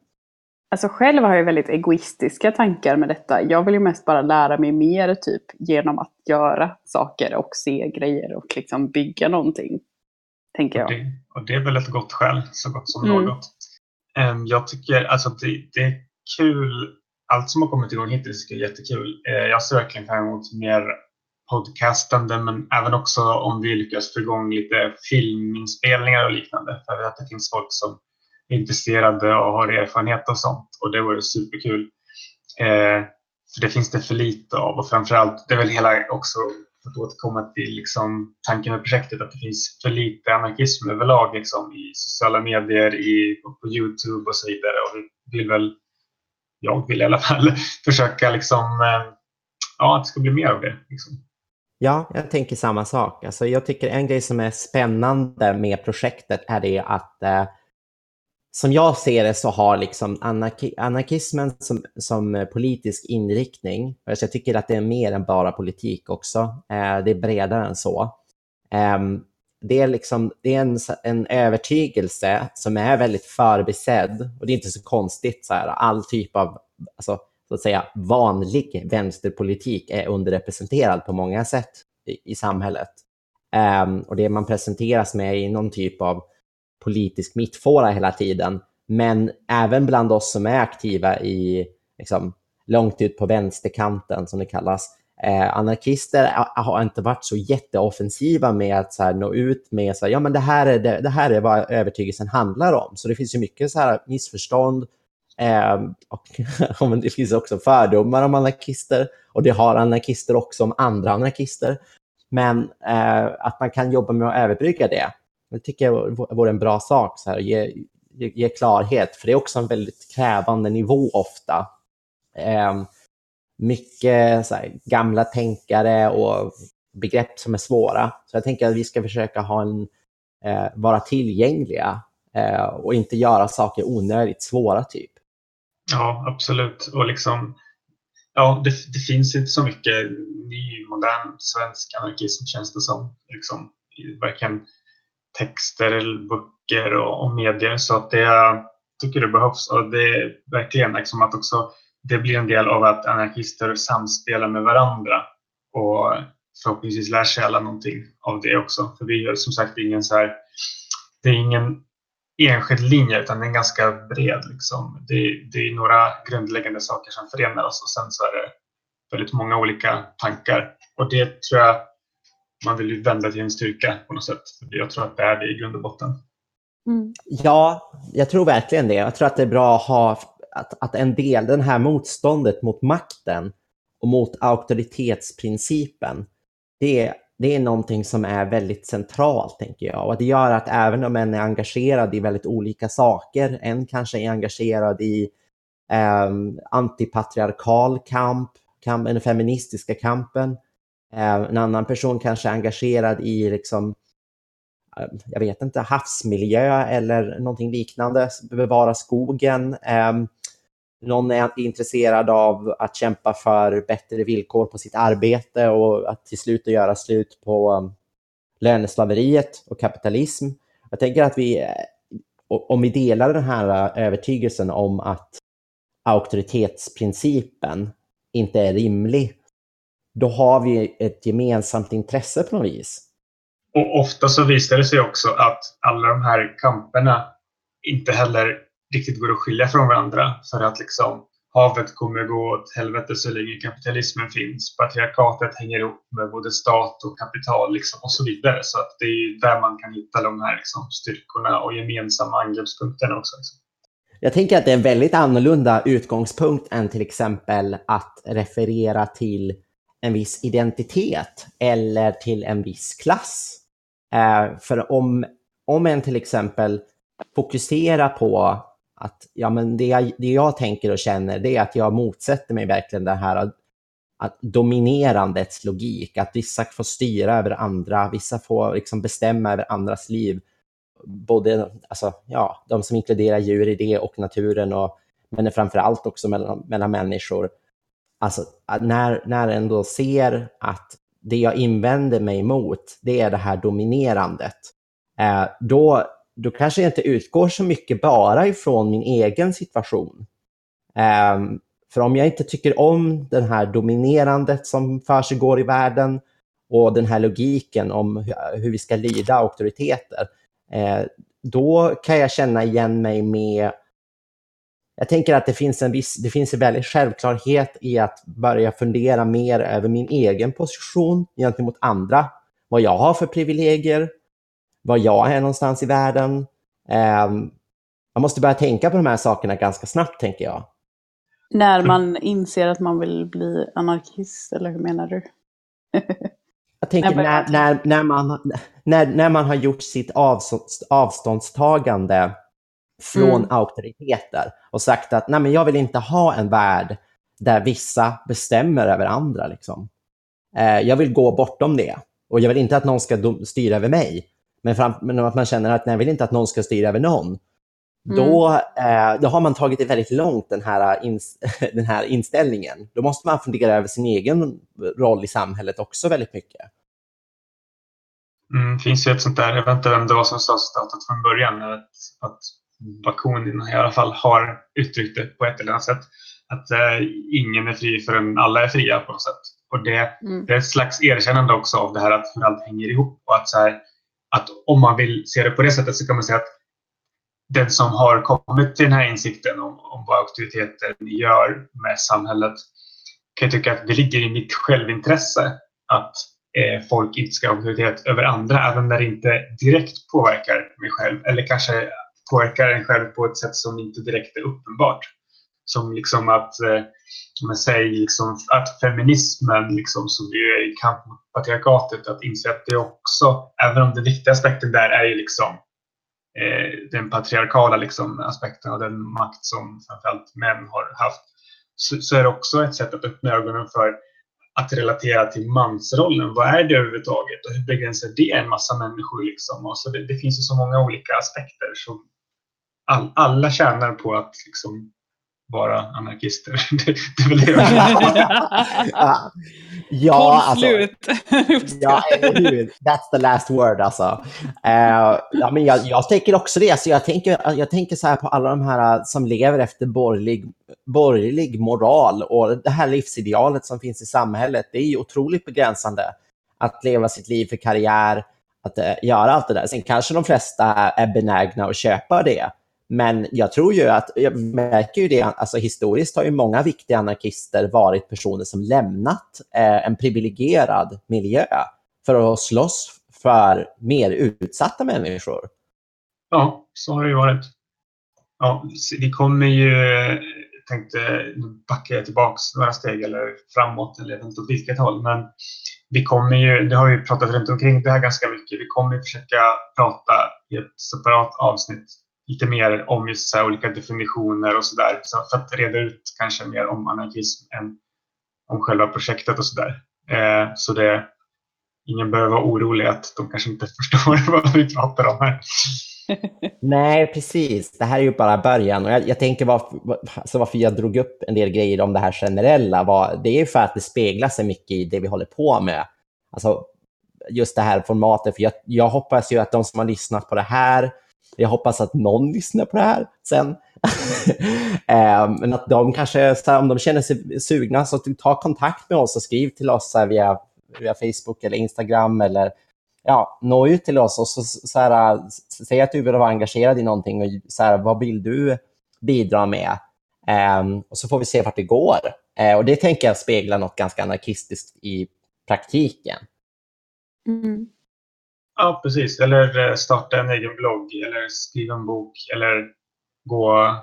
Alltså själv har jag väldigt egoistiska tankar med detta. Jag vill ju mest bara lära mig mer typ genom att göra saker och se grejer och liksom bygga någonting. Tänker jag.
Och det, och det är väl ett gott skäl, så gott som mm. något. Um, jag tycker alltså det, det, är kul. Allt som har kommit igång hittills är jättekul. Uh, jag ser verkligen fram emot mer podcastande men även också om vi lyckas få igång lite filminspelningar och liknande. För att det finns folk som är intresserade och har erfarenhet och sånt och det vore superkul. Eh, för det finns det för lite av och framförallt, det är väl hela också för att återkomma till liksom, tanken med projektet att det finns för lite anarkism överlag liksom, i sociala medier, i, på Youtube och så vidare. Och vi vill väl, jag vill i alla fall, försöka liksom, eh, ja, att det ska bli mer av det. Liksom.
Ja, jag tänker samma sak. Alltså, jag tycker en grej som är spännande med projektet är det att eh, som jag ser det så har liksom anarki anarkismen som, som politisk inriktning, alltså jag tycker att det är mer än bara politik också, eh, det är bredare än så. Eh, det är, liksom, det är en, en övertygelse som är väldigt förbisedd och det är inte så konstigt. Så här, all typ av alltså, så att säga, vanlig vänsterpolitik är underrepresenterad på många sätt i, i samhället. Um, och det man presenteras med är någon typ av politisk mittfåra hela tiden. Men även bland oss som är aktiva i liksom, långt ut på vänsterkanten som det kallas, eh, anarkister har inte varit så jätteoffensiva med att så här, nå ut med så här, ja men det här, är det, det här är vad övertygelsen handlar om. Så det finns ju mycket så här missförstånd eh, och det finns också fördomar om anarkister och det har anarkister också om andra anarkister. Men eh, att man kan jobba med att överbrygga det det tycker jag vore en bra sak, så här, ge, ge, ge klarhet, för det är också en väldigt krävande nivå ofta. Eh, mycket så här, gamla tänkare och begrepp som är svåra. Så jag tänker att vi ska försöka ha en, eh, vara tillgängliga eh, och inte göra saker onödigt svåra typ.
Ja, absolut. Och liksom, ja, det, det finns inte så mycket ny, modern svensk anarkism känns det som. Liksom, varken texter, böcker och, och medier. Så att det jag tycker det behövs och det är verkligen liksom att också det blir en del av att anarkister samspelar med varandra och förhoppningsvis lär sig alla någonting av det också. För vi är som sagt ingen så här, det är ingen enskild linje utan den är ganska bred. Liksom. Det, det är några grundläggande saker som förenar oss och sen så är det väldigt många olika tankar. Och det tror jag man vill ju vända till en styrka på något sätt. Jag tror att det är det i grund och botten.
Mm. Ja, jag tror verkligen det. Jag tror att det är bra att ha att, att en del, den här motståndet mot makten och mot auktoritetsprincipen, det, det är någonting som är väldigt centralt, tänker jag. Och det gör att även om en är engagerad i väldigt olika saker, en kanske är engagerad i eh, antipatriarkal kamp, kamp, den feministiska kampen, Eh, en annan person kanske är engagerad i liksom, ehm, jag vet inte, havsmiljö eller någonting liknande, bevara skogen. Eh, någon är intresserad av att kämpa för bättre villkor på sitt arbete och att till slut göra slut på um, löneslaveriet och kapitalism. Jag tänker att vi, eh, om vi delar den här eh, övertygelsen om att auktoritetsprincipen inte är rimlig då har vi ett gemensamt intresse på något vis.
Och ofta så visar det sig också att alla de här kamperna inte heller riktigt går att skilja från varandra för att liksom havet kommer gå åt helvete så länge kapitalismen finns. Patriarkatet hänger ihop med både stat och kapital liksom, och så vidare. Så att det är där man kan hitta de här liksom, styrkorna och gemensamma angreppspunkterna också. Liksom.
Jag tänker att det är en väldigt annorlunda utgångspunkt än till exempel att referera till en viss identitet eller till en viss klass. Eh, för om, om en till exempel fokuserar på att ja, men det, jag, det jag tänker och känner det är att jag motsätter mig verkligen det här att, att dominerandets logik, att vissa får styra över andra, vissa får liksom bestämma över andras liv. både alltså, ja, de som inkluderar djur i det och naturen, och, men framför allt också mellan, mellan människor. Alltså, när, när ändå ser att det jag invänder mig mot, det är det här dominerandet. Eh, då, då kanske jag inte utgår så mycket bara ifrån min egen situation. Um, för om jag inte tycker om det här dominerandet som försiggår i världen och den här logiken om hur vi ska lyda auktoriteter, eh, då kan jag känna igen mig med jag tänker att det finns en viss, det finns en väldig självklarhet i att börja fundera mer över min egen position gentemot andra. Vad jag har för privilegier, vad jag är någonstans i världen. Eh, man måste börja tänka på de här sakerna ganska snabbt, tänker jag.
När man inser att man vill bli anarkist, eller hur menar du?
jag tänker när, när, när, man, när, när man har gjort sitt avståndstagande från mm. auktoriteter och sagt att Nej, men jag vill inte ha en värld där vissa bestämmer över andra. Liksom. Eh, jag vill gå bortom det och jag vill inte att någon ska styra över mig. Men, fram, men att man känner att nej, jag vill inte att någon ska styra över någon. Mm. Då, eh, då har man tagit det väldigt långt, den här, in, den här inställningen. Då måste man fundera över sin egen roll i samhället också väldigt mycket.
Mm, det finns ju ett sånt där, jag vet inte vem det var som sa citatet från början, att, att Bakunin i alla fall har uttryckt det på ett eller annat sätt. Att eh, ingen är fri förrän alla är fria på något sätt. Och det, mm. det är ett slags erkännande också av det här att hur allt hänger ihop. Och att, så här, att om man vill se det på det sättet så kan man säga att den som har kommit till den här insikten om, om vad auktoriteten gör med samhället kan jag tycka att det ligger i mitt självintresse att eh, folk inte ska ha auktoritet över andra, även när det inte direkt påverkar mig själv. Eller kanske påverkar en själv på ett sätt som inte direkt är uppenbart. Som liksom att, eh, man säger liksom att feminismen liksom, som ju är i kamp mot patriarkatet, att inse att det också, även om den viktiga aspekten där är ju liksom eh, den patriarkala liksom, aspekten och den makt som framförallt män har haft, så, så är det också ett sätt att öppna ögonen för att relatera till mansrollen. Vad är det överhuvudtaget och hur begränsar det en massa människor? Liksom? Och så det, det finns ju så många olika aspekter som all, alla tjänar på att liksom vara anarkister. det, det är väl det
ja, ja, alltså, ja, That's the last word alltså. Uh, ja, men jag, jag tänker också det. Alltså, jag, tänker, jag tänker så här på alla de här som lever efter borgerlig, borgerlig moral och det här livsidealet som finns i samhället. Det är ju otroligt begränsande att leva sitt liv för karriär, att uh, göra allt det där. Sen kanske de flesta är benägna att köpa det. Men jag tror ju att, jag märker ju det, alltså historiskt har ju många viktiga anarkister varit personer som lämnat eh, en privilegierad miljö för att slåss för mer utsatta människor.
Ja, så har det ju varit. Ja, vi kommer ju, tänkte, nu backar jag tillbaka några steg eller framåt, eller jag vet inte åt vilket håll, men vi kommer ju, det har vi pratat runt omkring det här ganska mycket, vi kommer försöka prata i ett separat avsnitt lite mer om just så olika definitioner och sådär. Så för att reda ut kanske mer om anarkism än om själva projektet och sådär. Eh, så det, ingen behöver vara orolig att de kanske inte förstår vad vi pratar om här.
Nej, precis. Det här är ju bara början. Och jag, jag tänker varför, alltså varför jag drog upp en del grejer om det här generella. Var, det är ju för att det speglar sig mycket i det vi håller på med. Alltså, just det här formatet. För jag, jag hoppas ju att de som har lyssnat på det här jag hoppas att någon lyssnar på det här sen. Eh, men att de kanske, om de känner sig sugna, så ta kontakt med oss och skriv till oss via, via Facebook eller Instagram eller ja, nå ut till oss och så, så här, säg att du vill vara engagerad i någonting och så här, vad vill du bidra med? Eh, och så får vi se vart det går. Eh, och det tänker jag speglar något ganska anarkistiskt i praktiken.
Mm. Ja, precis. Eller eh, starta en egen blogg eller skriva en bok eller gå och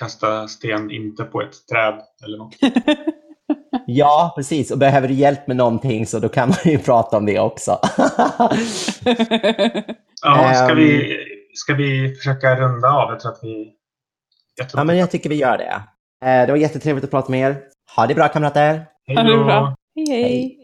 kasta sten inte på ett träd eller något.
ja, precis. Och behöver du hjälp med någonting så då kan man ju prata om det också.
ja, ska vi, ska vi försöka runda av? Jag tror att vi...
Jag tror ja, men jag tycker vi gör det. Eh, det var jättetrevligt att prata med er. Ha det bra kamrater!
Hej då! Hej, hej!